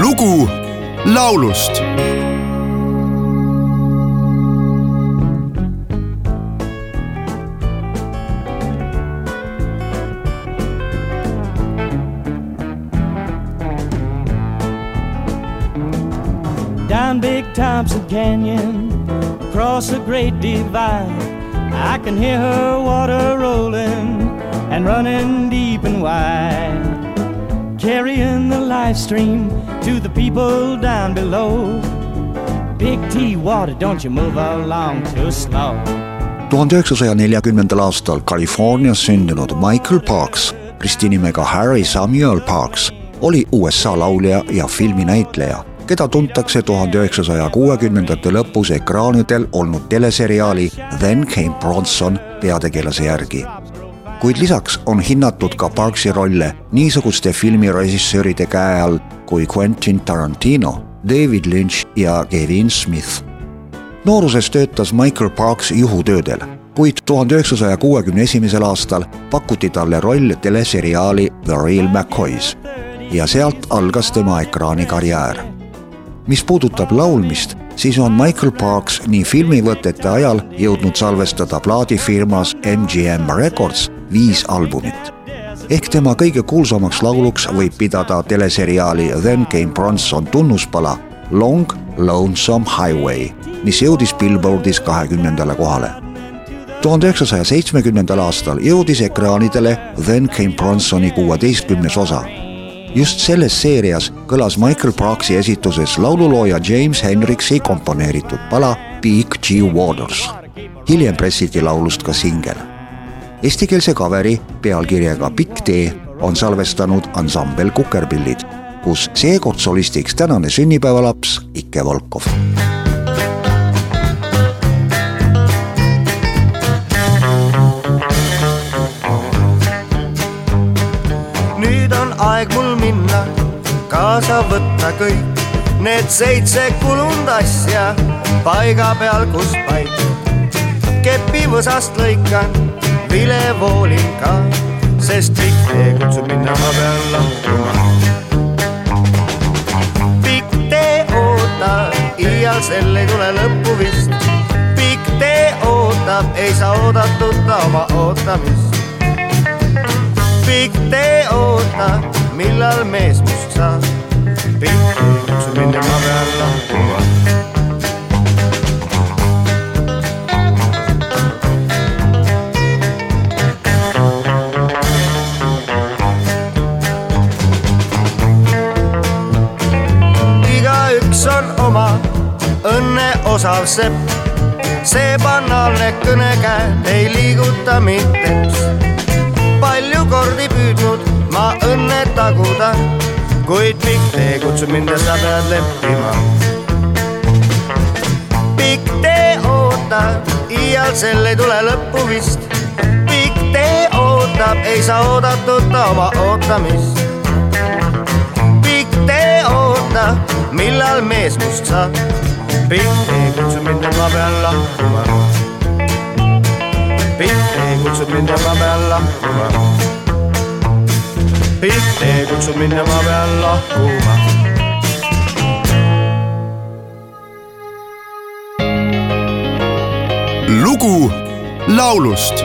lugu laulust down Big Thompson Canyon, across the Great Divide. I can hear her water rolling and running deep and wide, carrying the life stream to the people down below. Big T water, don't you move along too slow. tuhande üheksasaja neljakümnendal aastal Californias sündinud Michael Parks, risti nimega Harry Samuel Parks, oli USA laulja ja filminäitleja, keda tuntakse tuhande üheksasaja kuuekümnendate lõpus ekraanidel olnud teleseriaali Then Came Bronson peategelase järgi. Kuid lisaks on hinnatud ka Parksi rolle niisuguste filmirežissööride käe all kui Quentin Tarantino, David Lynch ja Kevin Smith nooruses töötas Michael Parks juhutöödel, kuid tuhande üheksasaja kuuekümne esimesel aastal pakuti talle roll teleseriaali The Real McCoys ja sealt algas tema ekraanikarjäär. mis puudutab laulmist, siis on Michael Parks nii filmivõtete ajal jõudnud salvestada plaadifirmas MGM Records viis albumit ehk tema kõige kuulsamaks lauluks võib pidada teleseriaali Then Came Bronson tunnuspala Long Lonesome Highway, mis jõudis Billboardis kahekümnendale kohale. tuhande üheksasaja seitsmekümnendal aastal jõudis ekraanidele Then Came Bronsoni kuueteistkümnes osa. just selles seerias kõlas Michael Parksi esituses laululooja James Hendrixi komponeeritud pala Big G Waters. hiljem pressiti laulust ka singel Eestikeelse kaveri pealkirjaga Pikk tee on salvestanud ansambel Kukerpillid, kus seekord solistiks tänane sünnipäevalaps Ikke Volkov. nüüd on aeg mul minna, kaasa võtta kõik need seitse kulunud asja paiga peal, kus paik. kepivõsast lõikan, vilevoolin ka, sest pikk tee kutsub minna ma pean lahkuma. pikk tee ootab, iial sel ei tule lõppu vist. pikk tee ootab, ei saa oodatud ta oma ootamist pikk tee ootab, millal mees must saab. pikk tee kutsub mind ja ma pean lahkuma. Osav sepp. see banaalne kõnekäed ei liiguta mind teps palju kordi püüdnud ma õnne taguda, kuid pikk tee kutsub mind ja sa pead leppima. pikk tee ootab, iial sel ei tule lõppu vist. pikk tee ootab, ei saa oodatud ta oma ootamist. pikk tee ootab, millal mees must saab. Pikk tee kutsub mind ja ma pean lahkuma pikk tee kutsub mind ja ma pean lahkuma. pikk tee kutsub mind ja ma pean lahkuma. lugu laulust